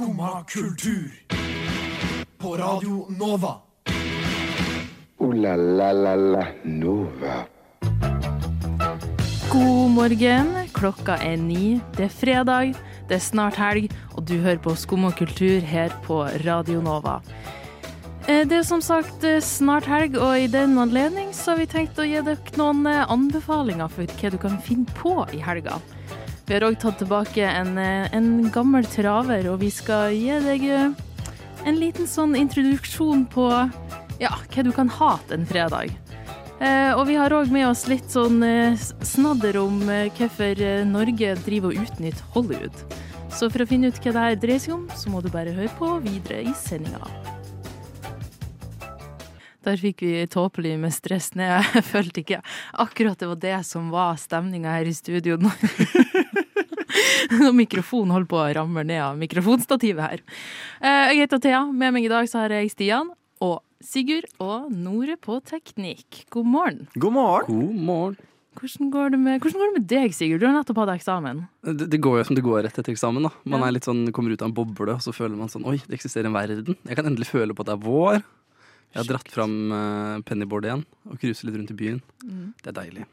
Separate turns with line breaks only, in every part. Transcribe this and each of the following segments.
Skumma kultur. På Radio Nova.
O-la-la-la-la Nova.
God morgen. Klokka er ni. Det er fredag, det er snart helg, og du hører på Skum og kultur her på Radio Nova. Eh, Det er som sagt eh, snart helg, og i den anledning så har vi tenkt å gi dere noen eh, anbefalinger for hva du kan finne på i helga. Vi har òg tatt tilbake en, eh, en gammel traver, og vi skal gi deg eh, en liten sånn introduksjon på ja, hva du kan hate en fredag. Eh, og vi har òg med oss litt sånn eh, snadder om hvorfor Norge driver og utnytter Hollywood. Så for å finne ut hva det her dreier seg om, så må du bare høre på videre i sendinga. Der fikk vi tåpelig med stress ned. Jeg følte ikke akkurat det var det som var stemninga her i studio. Når når mikrofonen holder på å ramle ned av mikrofonstativet her. Eh, Jeg heter Thea. Med meg i dag så har jeg Stian og Sigurd og Nore på teknikk. God morgen.
God morgen.
God morgen.
Hvordan går det med, hvordan går det med deg, Sigurd? Du har nettopp hatt eksamen.
Det, det går jo som det går rett etter eksamen. da Man
Ja.
er litt sånn, kommer ut av en boble, og så føler man sånn Oi, det eksisterer en verden. Jeg kan endelig føle på at det er vår. Jeg har dratt fram uh, pennyboard igjen og cruiser litt rundt i byen. Det er deilig.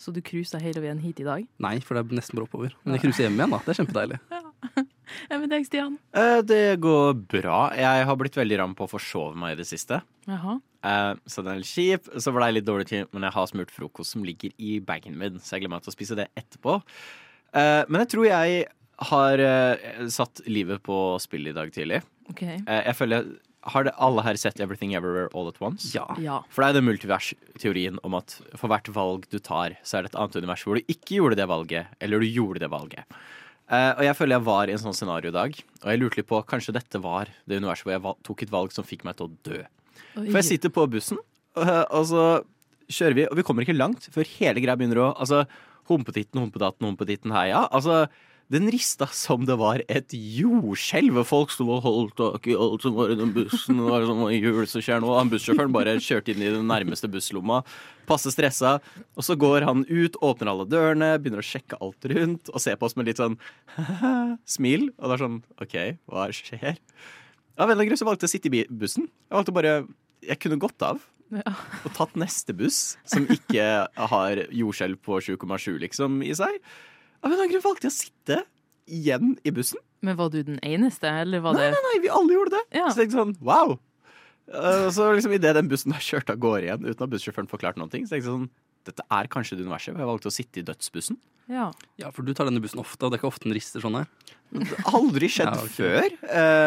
Så du cruisa hele veien hit i dag?
Nei, for det er nesten bare oppover. Men jeg cruiser hjem igjen, da. Det er kjempedeilig.
Ja, med deg, Stian?
Eh, Det går bra. Jeg har blitt veldig ram på å forsove meg i det siste.
Jaha.
Eh, Så den er litt kjip. Så ble jeg litt dårlig tid, men jeg har smurt frokost som ligger i bagen min, så jeg gleder meg til å spise det etterpå. Eh, Men jeg tror jeg har eh, satt livet på spill i dag tidlig.
OK.
Eh, Jeg føler Har det alle her sett Everything Everywhere All At Once?
Ja.
Ja.
For det er den multivers-teorien om at for hvert valg du tar, så er det et annet univers hvor du ikke gjorde det valget, eller du gjorde det valget. Uh, og jeg føler jeg var i en sånn scenario i dag, og jeg lurte litt på kanskje dette var det universet hvor jeg tok et valg som fikk meg til å dø.
Oi.
For jeg sitter på bussen, og, og så kjører vi, og vi kommer ikke langt før hele greia begynner å Altså, humpetitten, humpedatten, humpetitten, heia. Altså, den rista som det var et jordskjelv. Folk sto og holdt tak i alt som var i den bussen. Det var sånn «Oi, hjul som skjer nå. Han bussjåføren bare kjørte inn i den nærmeste busslomma. Passe stressa. Og så går han ut, åpner alle dørene, begynner å sjekke alt rundt og ser på oss med litt sånn smil. Og det er sånn OK, hva skjer? Av en eller annen grunn så valgte jeg å sitte i bussen. Jeg valgte bare Jeg kunne gått av
Ja.
og tatt neste buss, som ikke har jordskjelv på 7,7 liksom i seg. Av en eller annen grunn valgte jeg å sitte igjen i bussen.
Men var du den eneste, eller var
Nei,
det
nei, nei, vi alle gjorde det.
Ja.
Så jeg tenkte sånn, wow. Uh, så liksom idet den bussen har kjørt av gårde igjen uten at bussjåføren forklarte noen ting, så tenkte jeg sånn dette er kanskje det universet. hvor Jeg valgte å sitte i dødsbussen.
Ja.
ja, for du tar denne bussen ofte, og det er ikke ofte den rister sånn her.
Det har aldri skjedd
Ja, okay.
før.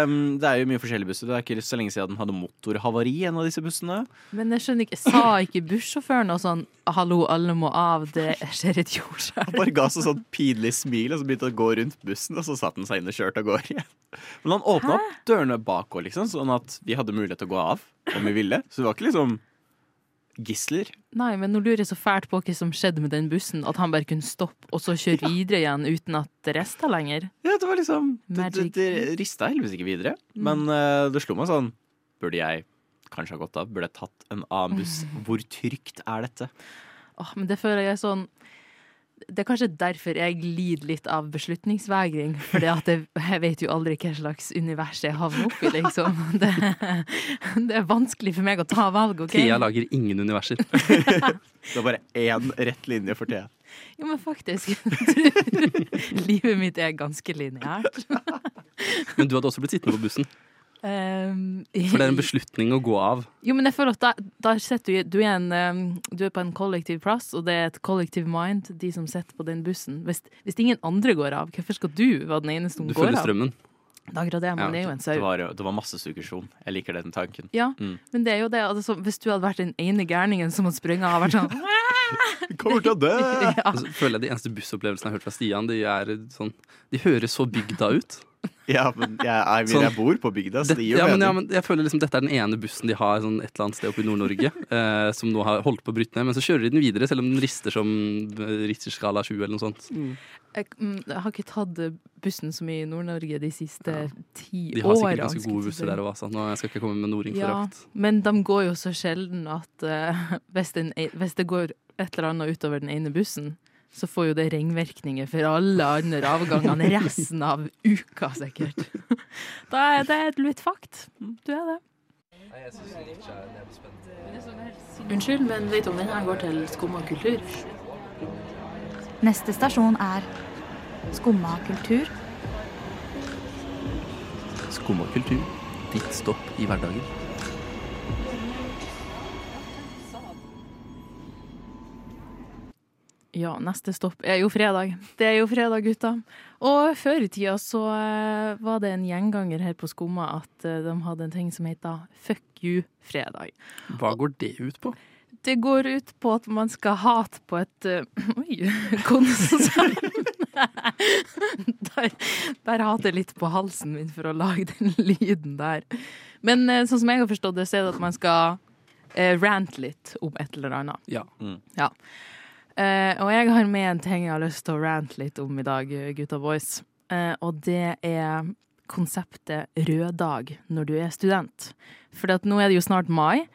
Um, det er jo mye forskjellige busser. Det er ikke så lenge siden den hadde motorhavari, en av disse bussene.
Men jeg skjønner ikke, sa ikke bussjåføren og sånn 'hallo, alle må av, det skjer et jordskjelv'?
Bare ga seg sånn pinlig smil, og så begynte han å gå rundt bussen, og så satte han seg inn og kjørte av gårde igjen. Men han åpna opp dørene bak òg, liksom, sånn at vi hadde mulighet til å gå av om vi ville. Så det var ikke liksom gisler.
Nei, men nå lurer jeg så fælt på hva som skjedde med den bussen, at han bare kunne stoppe og så kjøre videre igjen uten at det rista lenger.
Ja, det var liksom Det, det, det rista heldigvis ikke videre. Men uh, det slo meg sånn Burde jeg kanskje ha gått av? Burde jeg tatt en annen buss? Hvor trygt er dette?
Åh, men det føler jeg er sånn Det er kanskje derfor jeg lider litt av beslutningsvegring. For jeg, jeg vet jo aldri hva slags univers jeg havner oppi, liksom. Det, det er vanskelig for meg å ta valg, OK?
Thea lager ingen universer.
Det er bare én rett linje for Thea.
Jo, men faktisk. Livet mitt er ganske lineært.
Men du hadde også blitt sittende på bussen.
Um,
For det er en beslutning å gå av.
Jo, men jeg føler at da, da sitter du, du, er en, um, du er på en kollektiv plass, og det er et kollektiv mind, de som sitter på den bussen. Hvis, hvis ingen andre går av, hvorfor skal du være den eneste som
Du
går
følger
av?
strømmen.
Det er akkurat det, men
Ja,
det er jo en
Det
sau.
var, det var masse suggesjon. Jeg liker den tanken.
Ja,
Mm.
men det er jo det. Altså, hvis du hadde vært den ene gærningen som hadde sprunget av, vært sånn
Kommer til å dø!
ja.
Og så føler jeg De eneste bussopplevelsene jeg har hørt fra Stian, de er sånn De høres så bygda ut.
Ja, men jeg, jeg,
Sånn.
jeg bor på bygda, så
Det,
det gir jo
ja, men, ja, men jeg føler liksom Dette er den ene bussen de har sånn et eller annet sted oppe i Nord-Norge, eh, som nå har holdt på å bryte ned. Men så kjører de den videre, selv om den rister som eh, Richter-skala 7 eller noe sånt.
Jeg, mm, jeg har ikke tatt bussen så mye i Nord-Norge de siste ti
De har sikkert ganske gode busser der òg, altså. Nå jeg skal ikke komme med
Ja,
nordingforakt.
men de går jo så sjelden at uh, hvis, den, e- hvis det går et eller annet utover den ene bussen, så får jo det ringvirkninger for alle andre avgangene resten av uka, sikkert. Da er det et litt fakt. Du er det. Unnskyld, men vet du om denne går til Skumma kultur?
Neste stasjon er Skumma kultur.
Skumma kultur. Ditt stopp i hverdagen.
Ja, neste stopp er jo fredag. Det er jo fredag, gutta. Og før i tida så eh, var det en gjenganger her på Skumma at eh, de hadde en ting som heter Fuck you-fredag.
Hva går det ut på?
Det går ut på at man skal hate på et uh, Oi, konsert. der, der hater jeg litt på halsen min for å lage den lyden der. Men sånn som jeg har forstått det, så er det at man skal eh, rante litt om et eller annet.
Ja.
Ja. Eh, og jeg har med en ting jeg har lyst til å rante litt om i dag, gutta boys. Uh, og det er konseptet rød dag når du er student. For nå er det jo snart mai.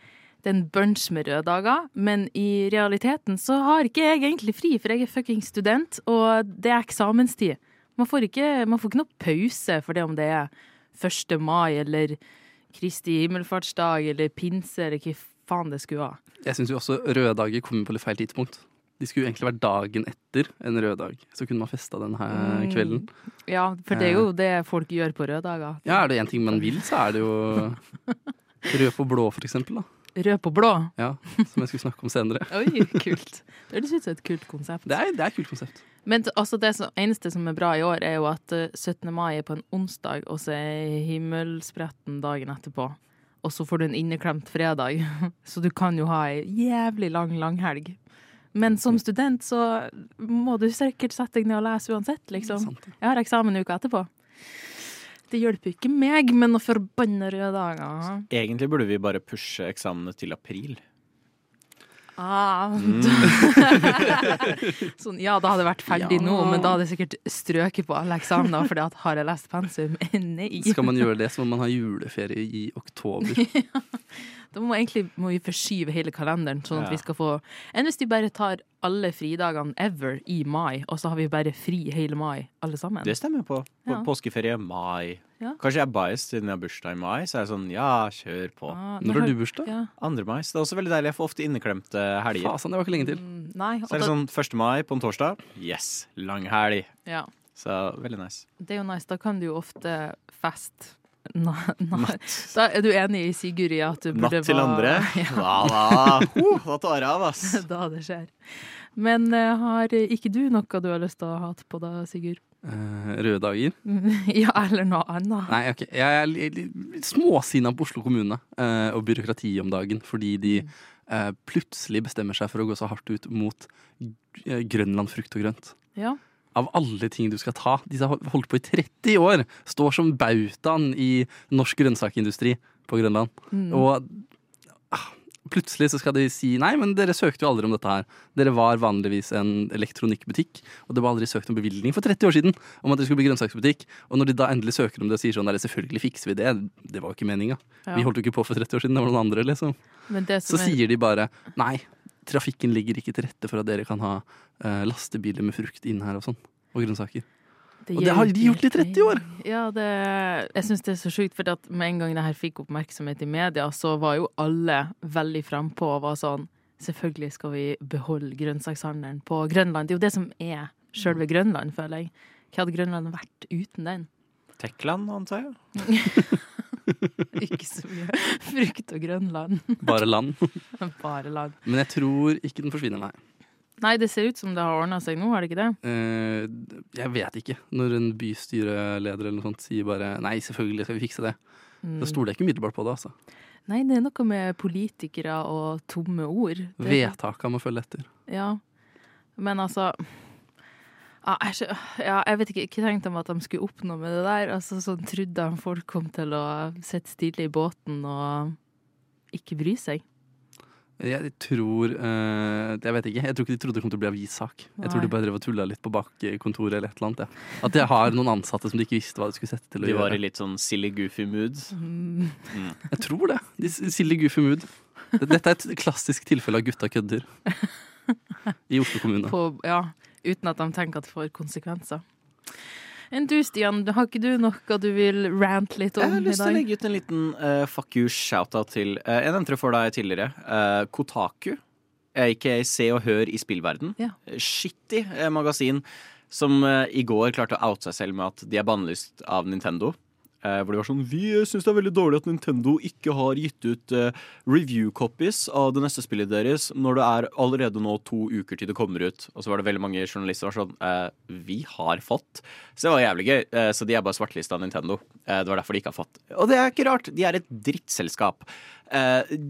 Det er en bunch med røddager, men i realiteten så har ikke jeg egentlig fri, for jeg er fucking student, og det er eksamenstid. Man får ikke, man får ikke noe pause for det om det er 1. mai eller Kristi himmelfartsdag eller pinse eller hva faen det skulle være.
Jeg syns jo også røde dager kommer på litt feil tidspunkt. De skulle jo egentlig vært dagen etter en rød dag. Så kunne man festa den her
Mm.
kvelden.
Ja, for det er jo det folk gjør på røddager.
Ja, er det én ting man vil, så er det jo rød på blå, for eksempel. Da.
Rød på blå.
Ja, som jeg skulle snakke om senere.
Oi, kult. Det høres ut som et kult konsept.
Det er, det er et kult konsept.
Men altså det som, eneste som er bra i år, er jo at eh, 17. mai er på en onsdag, og så er himmelspretten dagen etterpå. Og så får du en inneklemt fredag. Så du kan jo ha ei jævlig lang langhelg. Men som student så må du sikkert sette deg ned og lese uansett, liksom. Jeg har eksamen uka etterpå. Det hjelper ikke meg med noen forbanna røde dager.
Egentlig burde vi bare pushe eksamene til april.
Ah. sånn, ja, da hadde jeg vært ferdig
Ja.
nå, men da hadde jeg sikkert strøket på alle eksamener, fordi at har jeg lest pensum? Nei.
Skal man gjøre det, så må man ha juleferie i oktober.
Da må, egentlig, må vi forskyve hele kalenderen, sånn at
Ja.
vi skal få Enn hvis vi bare tar alle fridagene ever i mai, og så har vi bare fri hele mai, alle sammen?
Det stemmer på. på
Ja.
Påskeferie mai.
Ja.
Kanskje jeg er biased siden jeg har bursdag i mai, så er jeg sånn ja, kjør på.
Ah,
Når har du bursdag?
Ja.
2. mai, så det er også veldig deilig. Jeg får ofte inneklemte helger.
Fasen, det var ikke lenge til.
Mm, Nei,
Så er det sånn 1. mai på en torsdag. Yes, lang helg.
ja.
Så veldig nice.
Det er jo nice. Da kan du jo ofte feste. Na, na. Da er du enig i Sigurd i at du burde
Natt til andre.
Ja.
Da, da. Uh, da tar jeg av, ass.
da det skjer. Men eh, har ikke du noe du har lyst til å hate på da, Sigurd?
Eh, røde dager?
ja, eller noe annet?
Nei, ok. Jeg er li- li- litt småsinna på Oslo kommune eh, og byråkratiet om dagen, fordi de eh, plutselig bestemmer seg for å gå så hardt ut mot Grønland frukt og grønt.
Ja.
Av alle ting du skal ta. Disse har holdt på i 30 år. Står som bautaen i norsk grønnsakindustri på Grønland.
Mm.
Og ah, plutselig så skal de si nei, men dere søkte jo aldri om dette her. Dere var vanligvis en elektronikkbutikk, og det var aldri søkt om bevilgning for 30 år siden om at dere skulle bli grønnsaksbutikk. Og når de da endelig søker om det og sier sånn nei, selvfølgelig fikser vi det, det var jo ikke meninga.
Ja.
Vi holdt jo ikke på for 30 år siden, det var noen andre, liksom.
Men det
Så
er,
sier de bare nei, trafikken ligger ikke til rette for at dere kan ha eh, lastebiler med frukt inn her og sånn. Og grønnsaker. og det har de gjort i 30 år!
Ja, det, jeg syns det er så sjukt, for at med en gang det her fikk oppmerksomhet i media, så var jo alle veldig frampå og var sånn Selvfølgelig skal vi beholde grønnsakshandelen på Grønland. Det er jo det som er sjølve Grønland, føler jeg. Hva hadde Grønland vært uten den?
Tekland, antar jeg.
Ikke så mye frukt og grønnland.
Bare land.
Bare land.
Men jeg tror ikke den forsvinner, nei.
Nei, det ser ut som det har ordna seg nå, har det ikke det?
Eh, jeg vet ikke. Når en bystyreleder eller noe sånt sier bare nei, selvfølgelig skal vi fikse det.
Mm.
Da stoler jeg ikke umiddelbart på det. altså.
Nei, det er noe med politikere og tomme ord. Det,
Vedtaka må følge etter.
Ja. Men altså ja, jeg, ja, jeg vet ikke, ikke tenkte om at de skulle oppnå med det der. Altså, sånn trodde de folk kom til å sitte stille i båten og ikke bry seg.
Jeg tror eh, Jeg vet ikke. Jeg tror ikke de trodde det kom til å bli avissak. Jeg tror de bare drev og tulla litt på bakkontoret eller et eller annet. Ja. At jeg har noen ansatte som de ikke visste hva de skulle sette til å
De var
gjøre.
i litt sånn silly goofy mood.
Mm.
Jeg tror det. De silly goofy mood. Dette er et klassisk tilfelle av gutta kødder. I Oslo kommune.
På, ja, uten at de tenker at det får konsekvenser. Enn du, Stian, har ikke du noe du vil rante litt om i dag?
Jeg har lyst til å legge ut en liten uh, fuck you shout-out til uh, Jeg nevnte det for deg tidligere. Uh, Kotaku. aka Se og Hør i spillverden.
Ja.
Skittig magasin som i går klarte å oute seg selv med at de er bannlyst av Nintendo. Eh, hvor de var sånn Vi syns det er veldig dårlig at Nintendo ikke har gitt ut eh, review copies av det neste spillet deres når det er allerede nå to uker til det kommer ut. Og så var det veldig mange journalister som var sånn eh, Vi har fått. Så det var jævlig gøy. Så de er bare svartlista av Nintendo. Det var derfor de ikke har fått. Og det er ikke rart. De er et drittselskap.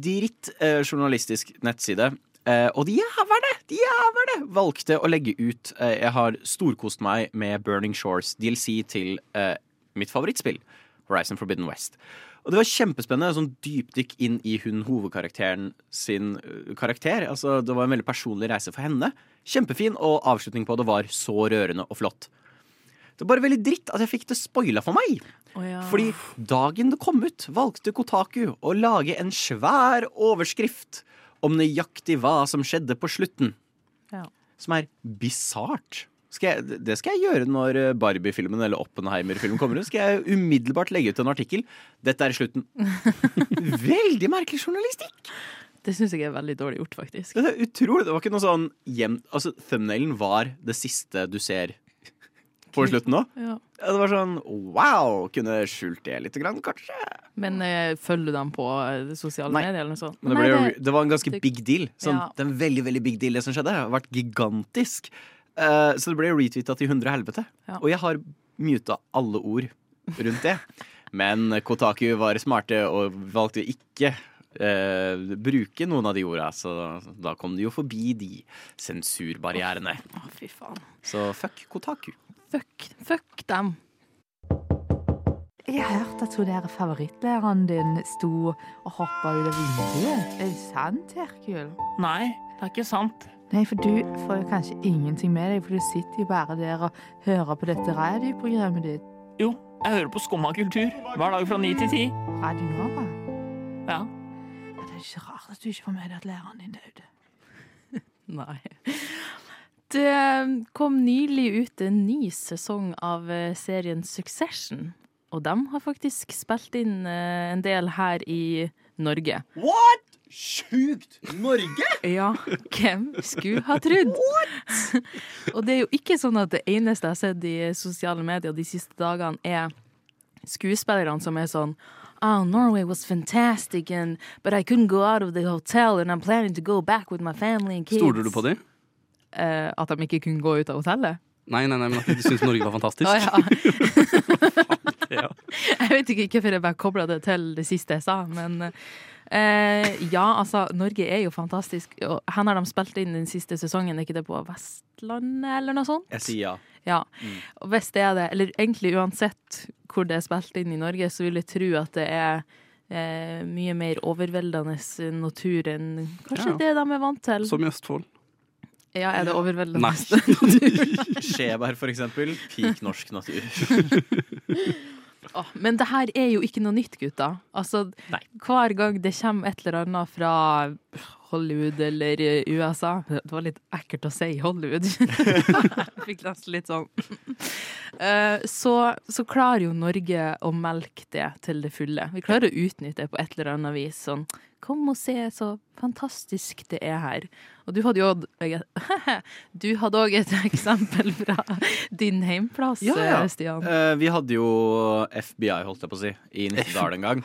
Dritt journalistisk nettside. Uh, og de jævlene, de jævlene valgte å legge ut uh, Jeg har storkost meg med Burning Shores, DLC til eh, mitt favorittspill, Horizon Forbidden West. Og det var kjempespennende. Sånn dypdykk inn i hun hovedkarakteren sin karakter. Altså, det var en veldig personlig reise for henne. Kjempefin, og avslutningen på det var så rørende og flott. Det var bare veldig dritt at jeg fikk det spoila for meg.
Oh, ja.
Fordi dagen det kom ut, valgte Kotaku å lage en svær overskrift om nøyaktig hva som skjedde på slutten.
Ja.
Som er bisart. Skal jeg, det skal jeg gjøre når eh, Barbie-filmen eller Oppenheimer-filmen kommer ut. Skal jeg umiddelbart legge ut en artikkel. Dette er slutten. Veldig merkelig journalistikk.
Det syns jeg er veldig dårlig gjort, faktisk.
Det er utrolig. Det var ikke noe sånn jevnt Altså, thumbnailen var det siste du ser på slutten nå.
Ja.
Det var sånn wow! Kunne skjult det litt, grann, kanskje.
Men eh, følger du dem på eh, sosiale
Nei.
medier eller noe sånt?
Men det, ble,
det
var en ganske big deal. Sånn,
Ja.
Det er en veldig veldig big deal, det som skjedde. Det har vært gigantisk. Eh, så det ble retweeta til hundre helvete.
Ja.
Og jeg har muta alle ord rundt det. Men Kotaku var smarte og valgte ikke eh, bruke noen av de orda, så da kom de jo forbi de sensurbarrierene.
Å, fy faen.
Så fuck Kotaku.
Fuck, fuck dem.
Jeg hørte at hun der favorittlæreren din sto og hoppa ut av vinduet. Er det sant, Herkul?
Nei, det er ikke sant.
Nei, for du får jo kanskje ingenting med deg, for du sitter jo bare der og hører på dette radioprogrammet ditt.
Jo, jeg hører på Skumma kultur hver dag fra ni til ti.
Radio Nova.
Ja.
Ja, det er ikke rart at du ikke får med deg at læreren din døde.
Nei. Det kom nylig ut en ny sesong av eh, serien Succession. Og de har faktisk spilt inn eh, en del her i Norge.
What?! Sjukt! Norge?!
Ja, hvem skulle ha trodd? What?! og det er jo ikke sånn at det eneste jeg har sett i sosiale medier de siste dagene, er skuespillerne som er sånn Oh, Norway was fantastic, and, but I couldn't go out of the hotel, and I'm planning to go back with my family and kids.
Stoler du på dem?
Uh, at de ikke kunne gå ut av hotellet?
Nei, nei, nei, men at de syntes Norge var fantastisk.
Å, ja.
Ja.
Jeg vet ikke hvorfor jeg bare kobla det til det siste jeg sa, men eh, ja, altså, Norge er jo fantastisk. Og her har de spilt inn den siste sesongen, er ikke det på Vestlandet eller noe sånt?
Jeg sier ja.
Ja. Og hvis det er det, eller egentlig uansett hvor det er spilt inn i Norge, så vil jeg tro at det er eh, mye mer overveldende natur enn kanskje
Ja.
det de er vant til.
Som i Østfold.
Ja, er det overveldende?
Nei.
Skjeberg, for eksempel. Peak norsk natur.
Åh, men det her er jo ikke noe nytt, gutta. Altså,
Nei.
hver gang det kommer et eller annet fra Hollywood eller eh, USA Det var litt ekkelt å si Hollywood. Jeg fikk nesten litt sånn Eh, så, så klarer jo Norge å melke det til det fulle. Vi klarer å utnytte det på et eller annet vis. Sånn Kom og se så fantastisk det er her. Og du hadde jo Du hadde òg et eksempel fra din heimplass,
Ja, ja.
eh, Stian.
Eh, vi hadde jo FBI, holdt jeg på å si, i Nittedal en gang.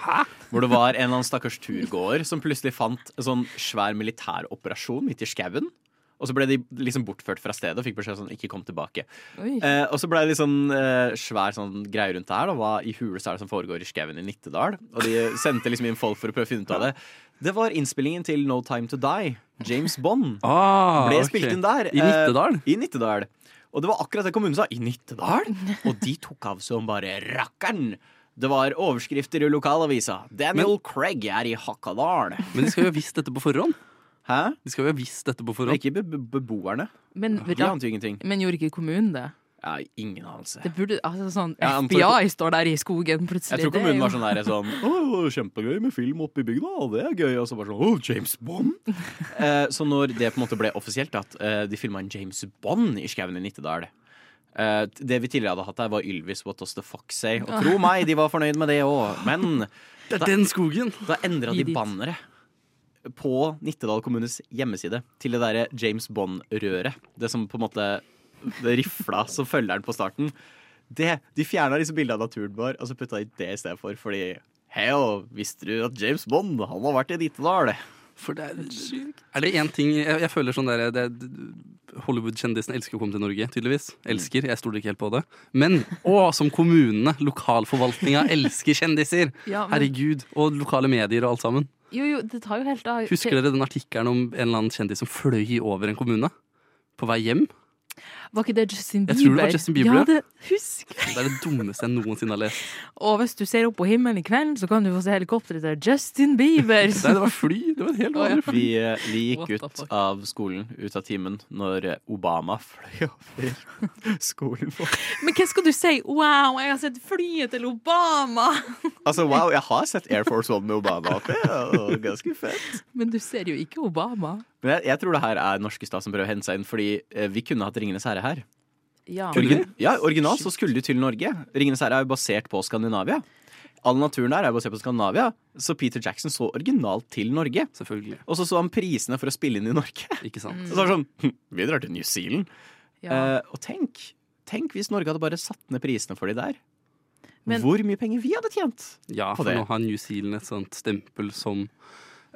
Hvor det var en eller annen stakkars turgåer som plutselig fant en sånn svær militæroperasjon midt i skauen. Og så ble de liksom bortført fra stedet og fikk beskjed sånn ikke kom tilbake. Eh, og så ble det sånn eh, svær sånn greie rundt det her. Da. Hva i huleste er det som foregår i skauen i Nittedal? Og de sendte liksom inn folk for å prøve å finne ut av det. Det var innspillingen til No Time To Die. James Bond
Ah,
ble
ok.
spilt inn der.
I
eh,
Nittedal?
I Nittedal. Og det var akkurat det kommunen sa. I Nittedal? Og de tok av som bare rakkeren. Det var overskrifter i lokalavisa. Daniel Craig er i Hakadal.
Men de skal jo ha visst dette på forhånd.
Hæ?
De skal jo ha visst dette på forhånd.
Ikke be be beboerne.
Men,
De ante jo ingenting.
men gjorde ikke kommunen det?
Ja, ingen anelse.
Det burde, altså sånn,
Jeg antar-
FBI står der i skogen plutselig.
Jeg tror kommunen var sånn der sånn Å, kjempegøy med film oppe i bygda, det er gøy. Og så bare sånn Å, James Bond? eh, så når det på en måte ble offisielt at eh, de filma en James Bond i skauen i Nittedal, Eh, det vi tidligere hadde hatt der, var Ylvis What Does The Fox Say. Og tro meg, de var fornøyd med det òg. Men
Det er den skogen!
da endra de banneret på Nittedal kommunes hjemmeside til det derre James Bond-røret. Det som på en måte rifla som følgeren på starten. Det, De fjerna disse bildene av naturen vår, og så putta de det i stedet for. Fordi Hei, visste du at James Bond han har vært i Nittedal?
For det er, er det én ting jeg, jeg føler sånn der det, Hollywood-kjendisene elsker å komme til Norge, tydeligvis. Elsker. Jeg stoler ikke helt på det. Men å, som kommunene, lokalforvaltninga, elsker kjendiser!
Ja, men,
Herregud. Og lokale medier og alt sammen.
jo, jo, det tar jo helt av.
Husker dere den artikkelen om en eller annen kjendis som fløy over en kommune? På vei hjem?
Var ikke det Justin Bieber?
Jeg tror det var Justin Bieber,
Ja,
ja.
det, husk!
Det er det dummeste jeg noensinne har lest.
Og hvis du ser opp på himmelen i kveld, så kan du få se helikopteret til Justin Bieber.
Nei, det var fly. Det var en helt vanlig fly.
Vi, eh, vi gikk ut av skolen, ut av timen, når eh, Obama fløy over skolen vår.
Men hva skal du si? Wow, jeg har sett flyet til Obama!
Altså, wow, jeg har sett Air Force One med Obama oppi. og Ganske fett.
Men du ser jo ikke Obama.
Men jeg, jeg tror det her er norske stat som prøver å hente seg inn, fordi eh, vi kunne hatt Ringenes herre her.
Ja.
Origin, ja, Originalt så skulle de til Norge. Ringenes herre er jo basert på Skandinavia. All naturen der er basert på Skandinavia, så Peter Jackson så originalt til Norge.
Selvfølgelig.
Og så så han prisene for å spille inn i Norge.
Ikke sant.
Så var det sånn hm, Vi drar til New Zealand.
Ja.
Eh, og tenk, tenk hvis Norge hadde bare satt ned prisene for de der.
Men-
Hvor mye penger vi hadde tjent.
Ja,
på
for nå har New Zealand et sånt stempel som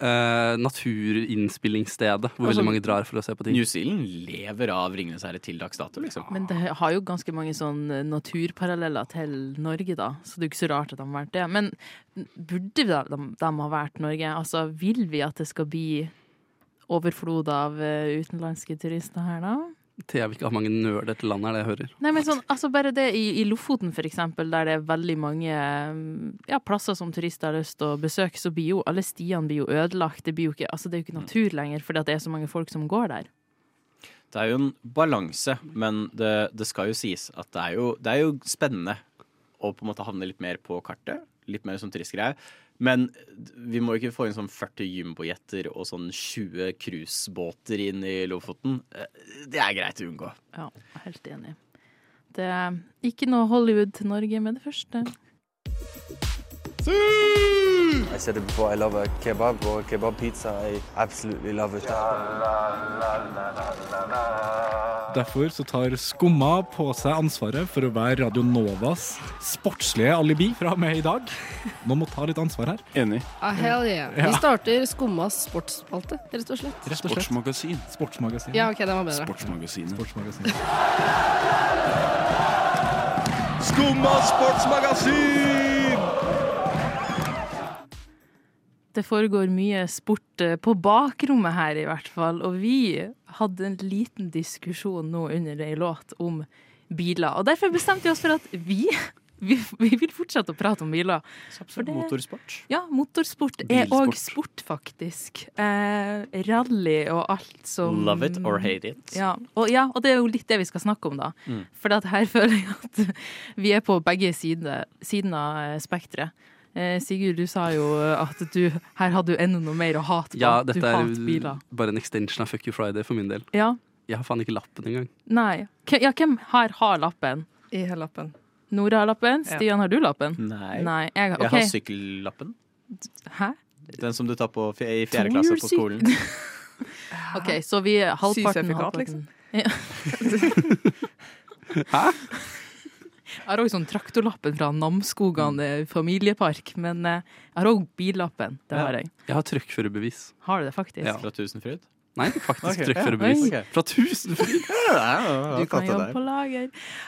eh, naturinnspillingsstedet, hvor
Altså,
veldig mange drar for å se på ting.
New Zealand lever av Ringenes herre til dags dato, liksom.
Men det har jo ganske mange sånn naturparalleller til Norge, da. Så det er jo ikke så rart at de har vært det. Men burde de, de, de ha vært Norge? Altså, vil vi at det skal bli overflod av eh, utenlandske turister her, da?
Thea vil ikke ha mange nerder til landet, er det jeg hører.
Nei, men sånn, altså bare det i, i Lofoten, for eksempel, der det er veldig mange mm, ja, plasser som turister har lyst til å besøke, så blir jo alle stiene blir jo ødelagt. Det, blir jo ikke, altså det er jo ikke natur lenger, fordi at det er så mange folk som går der.
Det er jo en balanse, men det, det skal jo sies at det er jo, det er jo spennende å på en måte havne litt mer på kartet. Litt mer som turistgreie. Men vi må ikke få inn sånn 40 jumbojeter og sånn 20 cruisebåter inn i Lofoten. Eh, Det er greit å unngå.
Ja, helt enig. Det er ikke noe Hollywood til Norge med det første.
I said it before, I love a kebab or a kebab pizza. I absolutely love it.
Derfor så tar Skumma på seg ansvaret for å være Radio Novas sportslige alibi fra og med i dag. Noen må ta litt ansvar her.
Enig.
Ah, hell yeah.
Ja.
Vi starter Skummas sportsspalte, rett og slett.
Rett og slett.
Sportsmagasin.
Sportsmagasin.
Ja, ok, den var bedre.
Sportsmagasinet.
Sportsmagasin.
Skumma sportsmagasin!
Det foregår mye sport eh, på bakrommet her, i hvert fall. Og vi hadde en liten diskusjon nå under ei låt om biler. Og derfor bestemte vi oss for at vi, vi, vi vil fortsette å prate om biler. For det-
Motorsport.
Ja, motorsport er òg sport, faktisk. Eh, rally og alt som
Love it or hate it.
Ja og, ja, og det er jo litt det vi skal snakke om, da.
Mm.
For her føler jeg at vi er på begge sider, siden av spekteret. Eh, Sigurd, du sa jo at du her hadde du enda noe mer å hate på.
Ja,
du
dette er bare en extension av Fuck you Friday for min del.
Ja.
Jeg har faen ikke lappen engang.
Nei. Ja, hvem her har lappen?
I har lappen.
Nora har lappen.
Ja.
Stian, har du lappen?
Nei.
Nei. Jeg,
Jeg har sykkellappen.
Hæ?
Den som du tar på f- i fjerde klasse på skolen.
OK, så vi er halvparten
Sysertifikat, liksom?
Ja. Jeg har òg sånn traktorlappen fra Namsskogan eh, familiepark, men eh, jeg har òg billappen. Det har jeg.
Jeg har trøkkførerbevis.
Har du det, faktisk?
Ja.
Fra Tusenfryd.
Nei, faktisk
okay.
trøkkførerbevis.
ja, ok.
Fra Tusenfryd!
Du kan jobbe på lager.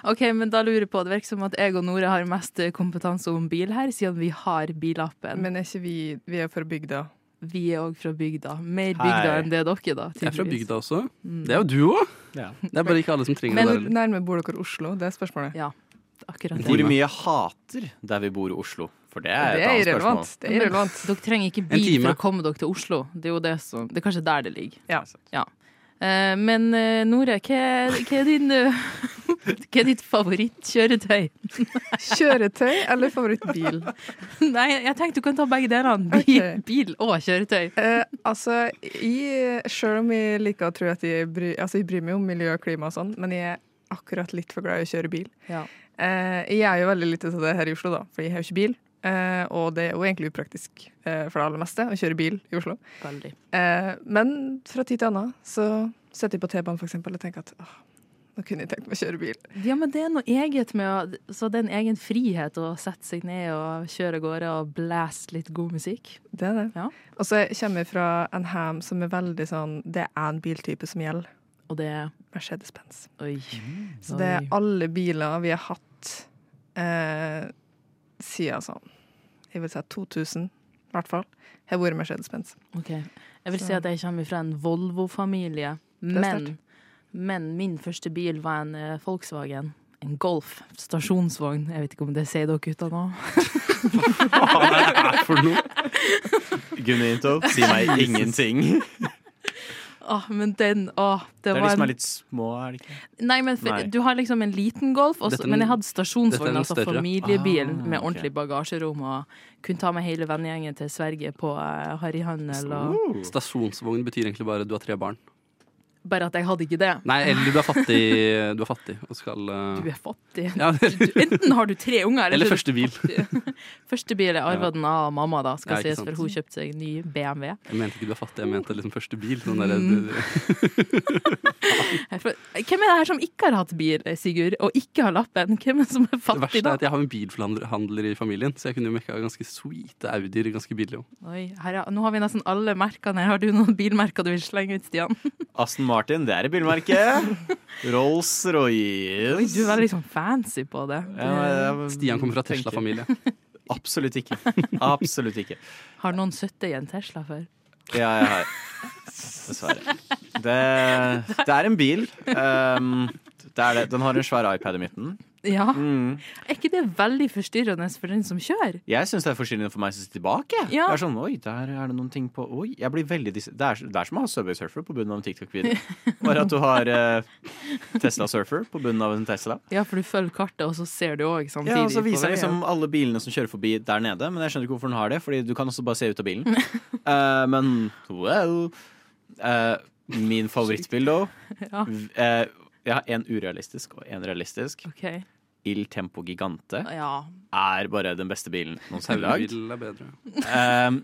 OK, men da lurer jeg på Det virker som at jeg og Nore har mest eh, kompetanse om bil her, siden vi har billappen.
Men er ikke vi Vi er fra bygda.
vi er òg fra bygda. Mer bygda
Hei.
enn det dere, da.
Jeg er fra bygda også.
Mm.
Det er jo du òg!
Ja.
Det er bare ikke alle som trenger
Men-
det Men
nærme bor dere Oslo? Det er spørsmålet.
Ja, akkurat det.
Hvor mye hater der vi bor i Oslo? For det er
Det
et
er
annet
irrelevant.
spørsmål.
Det er irrelevant.
Dere trenger ikke bil for å komme dere til Oslo. Det er jo det som Det er kanskje der det ligger.
Ja.
Eh, men uh, Nore, hva, hva er din uh, Hva er ditt favorittkjøretøy?
Kjøretøy eller favorittbil?
Nei, jeg tenkte du kan ta begge delene. Bil,
okay.
bil og kjøretøy.
Eh, altså, jeg, selv om jeg liker å tro at jeg bryr, altså, jeg bryr meg om miljø og klima og sånn, men jeg er akkurat litt for glad i å kjøre bil.
Ja.
Eh, jeg er jo veldig lite til det her i Oslo, da, for jeg har jo ikke bil. Eh, og det er jo egentlig upraktisk eh, for det aller meste å kjøre bil i Oslo.
Veldig.
Eh, men fra tid til annen så sitter jeg på T-banen eksempel, og tenker at åh, nå kunne jeg tenkt meg å kjøre bil.
Ja, men det er noe eget med å Så det er en egen frihet å sette seg ned og kjøre av gårde og blæse litt god musikk.
Det er det.
Ja.
Og så kommer jeg fra en ham som er veldig sånn Det er én biltype som gjelder.
Og det er
Mercedes-Benz.
Oi.
Så det er alle biler vi har hatt eh, siden sånn Jeg vil si 2000, i hvert fall, har vært Mercedes-Benz.
Okay. Jeg vil
Så-
si at jeg kommer fra en Volvo-familie, men, men min første bil var en eh, Volkswagen. En Golf stasjonsvogn. Jeg vet ikke om det sier dere gutta nå.
Hva er det for noe?
Gunninto, si meg ingenting.
Åh, men den åh, det,
Det er de som
en
er litt små, er det ikke?
Nei, men for,
Nei.
du har liksom en liten Golf, også,
Dette
men jeg hadde stasjonsvogn, altså familiebilen
Ah,
med ordentlig bagasjerom, og kunne ta med hele vennegjengen til Sverige på uh, harryhandel. Og...
Stasjonsvogn betyr egentlig bare du har tre barn.
Bare at jeg hadde ikke det.
Nei, eller du er fattig, du er fattig og skal uh...
Du er fattig.
Ja,
Du, enten har du tre unger,
Eller
så er
første bil.
første bil. Jeg arva den av mamma, da, skal
Ja,
sies,
sant.
for hun kjøpte seg ny BMW.
Jeg mente ikke du er fattig, jeg mente liksom første bil. Sånn der,
Mm. Hvem er det her som ikke har hatt bil, Sigurd, og ikke har lappen? Hvem er det som er fattig da?
det verste er at jeg har en bilforhandler i familien, så jeg kunne jo mekka ganske sweete Audier ganske billig.
òg. Er- nå har vi nesten alle merkene her. Har du noen bilmerker du vil slenge ut, Stian?
Aston Martin, det er et bilmerke. Rolls-Royce.
Oi, du er veldig sånn fancy på det.
Ja, men,
Stian kommer fra Tesla-familie.
Absolutt ikke. Absolutt ikke.
Har noen sittet i en Tesla før?
Ja, jeg har Dessverre. Det, det er en bil. Um, det er det. Den har en svær iPad i midten.
Ja.
Mm.
Er ikke det veldig forstyrrende for den som kjører?
Jeg syns det er forstyrrende for meg som sitter tilbake.
Ja.
Det er sånn, oi, der er det noen ting på Oi, jeg blir veldig dis det, er, det er som å ha Subway Surfer på bunnen av en TikTok-video. Bare at du har eh, Tesla Surfer på bunnen av en Tesla.
Ja, for du følger kartet, og så ser du òg samtidig.
Ja, og så viser
jeg
liksom alle bilene som kjører forbi der nede. Men jeg skjønner ikke hvorfor den har det, Fordi du kan også bare se ut av bilen. uh, men well uh, Min favorittbil, da
Ja.
eh, Jeg har en urealistisk og en realistisk.
OK.
Il Tempo Gigante
Ja.
er bare den beste bilen noensinne lagd. Eh,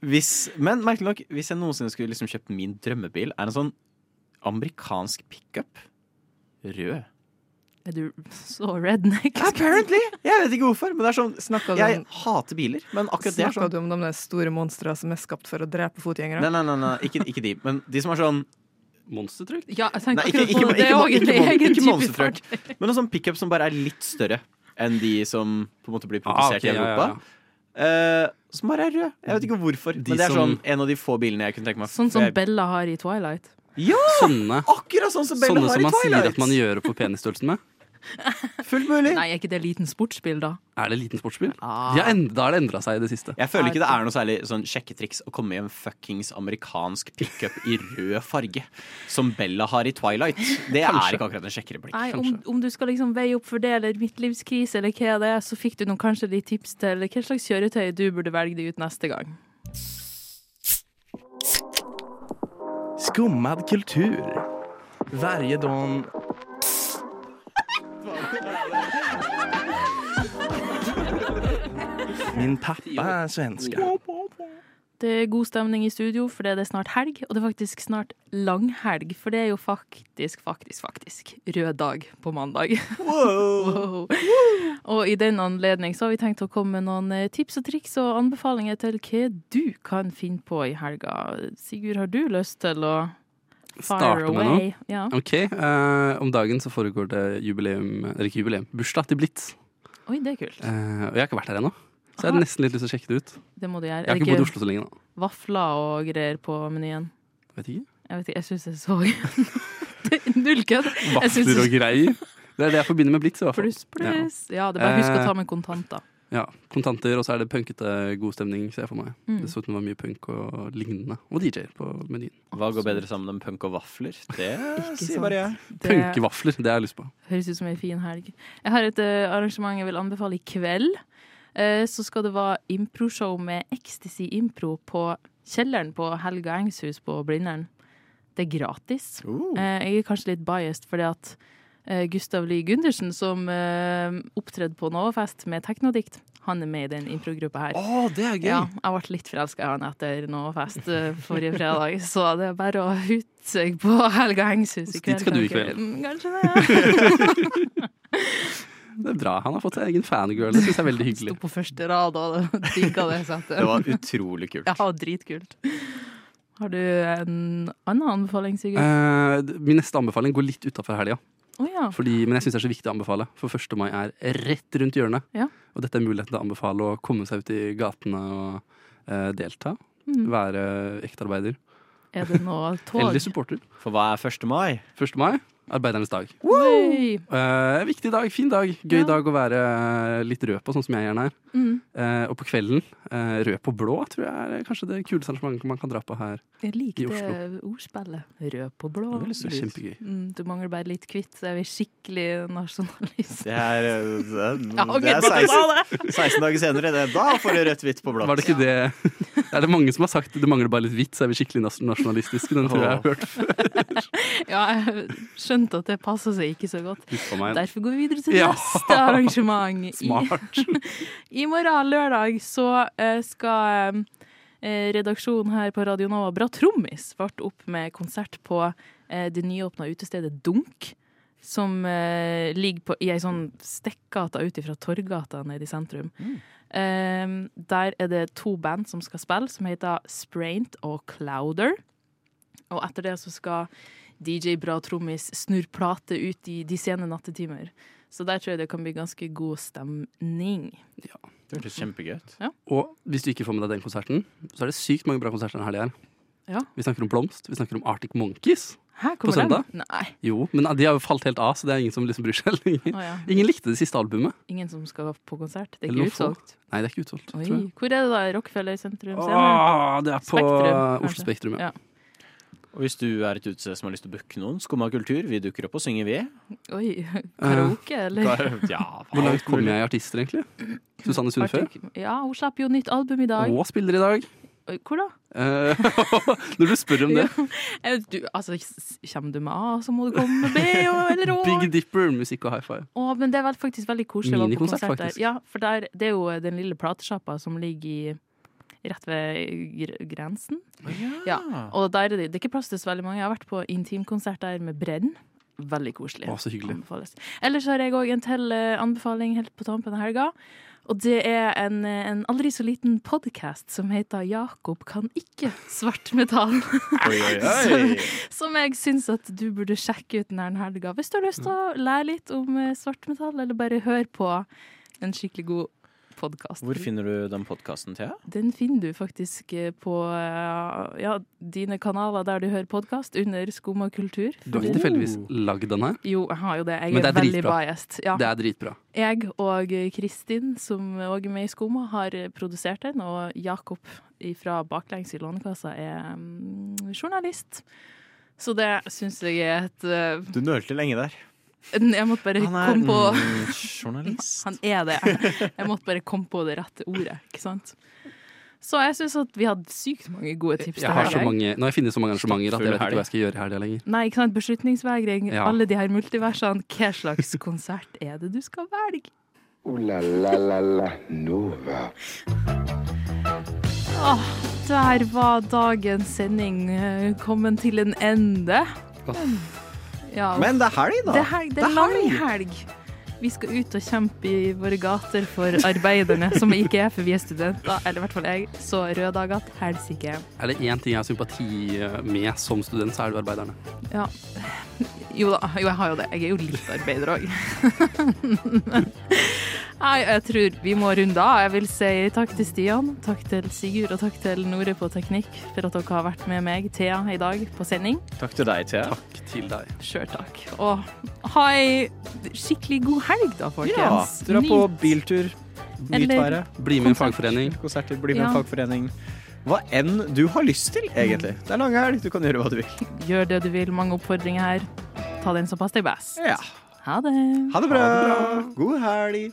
hvis, men merkelig nok, hvis jeg noensinne skulle liksom kjøpt min drømmebil, er en sånn amerikansk pickup. Rød.
Er du så redneck?
Apparently! Jeg vet ikke hvorfor, men det er sånn
Snakka
Jeg
om-
hater biler, men akkurat det er
snakka
sånn
du om de store monstrene som er skapt for å drepe fotgjengere?
Nei, nei, nei, nei ikke, ikke de, men de som er sånn
Monstertruck?
Ja,
Nei, ikke, ikke, ikke, ikke, ikke, ikke monstertruck, men noen sånn pickup som bare er litt større enn de som på en måte blir
Ah,
produsert
ok,
i
ja, ja,
Europa.
ja.
Uh, som bare er rød. Jeg vet ikke hvorfor,
De
men det er
som-
sånn en av de få bilene jeg kunne tenke meg.
Sånn som Bella har i Twilight.
Ja!
Sånne,
Akkurat sånn som Bella
sånne
har
som man sier at man gjør opp for penisstørrelsen med.
Fullt mulig.
Nei, er ikke det liten sportsbil, da?
Er det liten sportsbil?
Ah.
Ja, da har det endra seg i det siste.
Jeg føler ikke det er noe særlig sånn sjekketriks å komme i en fuckings amerikansk pickup i rød farge, som Bella har i Twilight. Det
Kanskje.
er ikke akkurat en sjekkereplikk.
Nei, om, om du skal liksom veie opp for det, eller midtlivskrise, eller hva det er, så fikk du noen, kanskje litt tips til hva slags kjøretøy du burde velge deg ut neste gang.
Skummad kultur. Varje dag... Min pappa er svenske.
Det er god stemning i studio, for det er snart helg, og det er faktisk snart langhelg, for det er jo faktisk, faktisk, faktisk rød dag på mandag. Wow. Og i den anledning så har vi tenkt å komme med noen eh, tips og triks og anbefalinger til hva du kan finne på i helga. Sigurd, har du lyst til å
Starte med
away?
noe?
Ja.
Ok, Uh, Om dagen så foregår det jubileum, eller ikke jubileum, bursdag til Blitz.
Oi, det er kult.
Uh, og jeg har ikke vært her ennå, så jeg hadde nesten litt lyst til å sjekke det ut.
Det må du gjøre.
Jeg har ikke bodd i Oslo så lenge, da.
Vafler og greier på menyen.
Vet ikke.
Jeg vet ikke, jeg syns jeg så Det Null kødd.
Vafler og greier. Det er det jeg forbinder med Blitz. i hvert fall.
Pluss, pluss. Ja, det er bare husk å ta med kontanter.
Ja, Kontanter, og så er det punkete god stemning, ser jeg for meg.
Mm.
Dessuten var det mye punk og lignende. Og DJ-er på menyen.
Hva går bedre sammen enn punk og vafler? Det sier bare jeg.
Det
Punkevafler, det har jeg lyst på.
høres ut som ei en fin helg. Jeg har et eh, arrangement jeg vil anbefale i kveld. Eh, så skal det være improshow med Ecstasy Impro på kjelleren på Helga Engshus på Blindern. Det er gratis.
Uh.
Jeg er kanskje litt biased, fordi at eh, Gustav Lie Gundersen, som opptredde på Novafest med teknodikt. Han er med i den improgruppa her.
Å, det er gøy!
Ja, jeg ble litt forelska i han etter Novafest forrige fredag, så det er bare å hute seg på Helga Hengshus i
kveld. dit skal du i kveld.
Mm, Kanskje det.
Det er bra. Han har fått seg egen fangirl. Det syns jeg er veldig hyggelig.
Sto på første rad og digga det.
Det var utrolig kult.
Ja, dritkult. Har du en annen anbefaling, Sigurd?
Eh, min neste anbefaling går litt utafor helga.
Oh, ja.
Fordi, men jeg syns det er så viktig å anbefale. For 1. mai er rett rundt hjørnet.
Ja.
Og dette er muligheten til å anbefale å komme seg ut i gatene og eh, delta.
Mm.
Være ektearbeider.
Er det nå tog?
Eller supporter.
For hva er 1. mai?
1. mai, arbeidernes dag. Eh, viktig dag, fin dag. Gøy
Ja.
dag å være eh, litt rød på, sånn som jeg gjerne er.
Mm.
Uh, og på kvelden, uh, rød på blå tror jeg er kanskje det kuleste arrangementet man kan dra på her.
Jeg
likte
det ordspillet. Rød på blå.
Det er kjempegøy.
Mm, du mangler bare litt kvitt, så er vi skikkelig nasjonalister.
Det er, det, det
Ja, ok,
det er
godt du sa
16, 16 dager senere. Det, da får du rødt, hvitt på blått.
Var det ikke det Er det mange som har sagt det mangler bare litt hvitt, så er vi skikkelig nasjonalistiske? Den tror jeg jeg har hørt før.
Ja, jeg skjønte at det passer seg ikke så godt. Derfor går vi videre til
Ja.
neste arrangement.
Smart.
I morgen, lørdag, så eh, skal eh, redaksjonen her på Radio Nova Bra Trommis ble opp med konsert på eh, det nyåpna utestedet Dunk. Som eh, ligger på, i ei sånn stekkgata ut fra Torgata nede i sentrum. Eh, der er det to band som skal spille, som heter Spraint og Clouder. Og etter det så skal DJ Bra Trommis snurre plate ut i de sene nattetimer. Så der tror jeg det kan bli ganske god stemning.
Ja, Det hørtes kjempegøy ut.
Og hvis du ikke får med deg den konserten, så er det sykt mange bra konserter denne helga.
Ja.
Vi snakker om Blomst, vi snakker om Arctic Monkeys.
Hæ,
På
kommer
søndag?
den? Nei.
Jo, men de har jo falt helt av, så det er ingen som liksom bryr seg lenger.
oh, ja.
Ingen likte det siste albumet.
Ingen som skal på konsert? Det er
Eller
ikke
få.
utsolgt?
Nei, det er ikke utsolgt.
Hvor er det da? Rockefeller sentrum?
Åh, det er på
Spektrum,
Oslo
Spektrum,
Spektrum, ja.
Og hvis du er et utested som har lyst til å booke noen, Skumma kultur, vi dukker opp og synger, vi.
Oi, karaoke, eller?
Kar- Ja,
Hvor langt
alt mulig.
jeg i artister, egentlig? Susanne Sundfør?
Ja, hun slapp jo nytt album i dag.
Og spiller i dag.
Oi, Hvor da?
Eh, Når du spør om det.
Eh, Du, altså, s- kommer du med A, så må du komme med B og, eller Å.
Big Dipper, musikk og high five.
Å, men det er faktisk veldig koselig å være på
Minikonsert,
konsert der.
faktisk.
Ja, for der, det er jo den lille platesjappa som ligger i Rett ved gr grensen. Ja. Og der er det, det er ikke plass til så veldig mange. Jeg har vært på intimkonsert der med Brenn. Veldig koselig.
Å, så hyggelig.
Anbefales. Ellers har jeg òg en til eh, anbefaling helt på tampen av helga. Og det er en, eh, en aldri så liten podkast som heter 'Jakob kan ikke svartmetall'.
Oi.
som jeg syns at du burde sjekke ut denne helga. Hvis du har lyst til å lære litt om eh, svartmetall, eller bare høre på en skikkelig god podkast.
Hvor finner du den podkasten, Thea?
Den finner du faktisk eh, på eh, ja, dine kanaler der du hører podkast, under Skum og kultur.
Du har ikke tilfeldigvis lagd den her?
Jo, jeg har jo det. Jeg
Men det
er,
er
veldig
dritbra.
biased. Ja.
Det er dritbra.
Jeg og Kristin, som òg er med i Skoma, har produsert den, og Jakob fra Baklengs i Lånekassa er mm, journalist. Så det syns jeg er et uh,
Du nølte lenge der.
Jeg måtte bare
er
komme på
Han er journalist.
Han er det. Jeg måtte bare komme på det rette ordet, ikke sant? Så jeg syns at vi hadde sykt mange gode tips.
Jeg har så mange, nå har jeg funnet så mange arrangementer at jeg vet ikke hva jeg skal gjøre i helga lenger.
Nei, ikke sant? Beslutningsvegring,
Ja.
alle de her multiversene. Hva slags konsert er det du skal velge?
Ooh la la la la Nova.
Åh, der var dagens sending eh, kommet til en ende. Ja,
Men det er helg, da.
Det er, helg, det er lang helg. Vi skal ut og kjempe i våre gater for arbeiderne, som ikke er, for vi er studenter. Eller i hvert fall jeg. Så røde dager til helsike.
Er det én ting jeg har sympati med som student, så er det arbeiderne.
Ja. Jo da, jo, jeg har jo det. Jeg er jo litt arbeider òg. Nei, jeg tror vi må runde av. Jeg vil si takk til Stian, takk til Sigurd og takk til Nore på teknikk for at dere har vært med meg, Thea, i dag på sending.
Takk til deg, Thea.
Takk til deg.
Sjøl takk. Og ha ei skikkelig god helg, da, folkens.
Ja, dra på biltur. Nyt været.
Bli med i en fagforening.
Konserter, bli med i
Ja.
en fagforening. Hva enn du har lyst til, egentlig. Det er lang helg, du kan gjøre hva du vil.
Gjør det du vil. Mange oppfordringer her. Ta den som passer deg best.
Ja.
Ha det.
Ha det bra. God helg.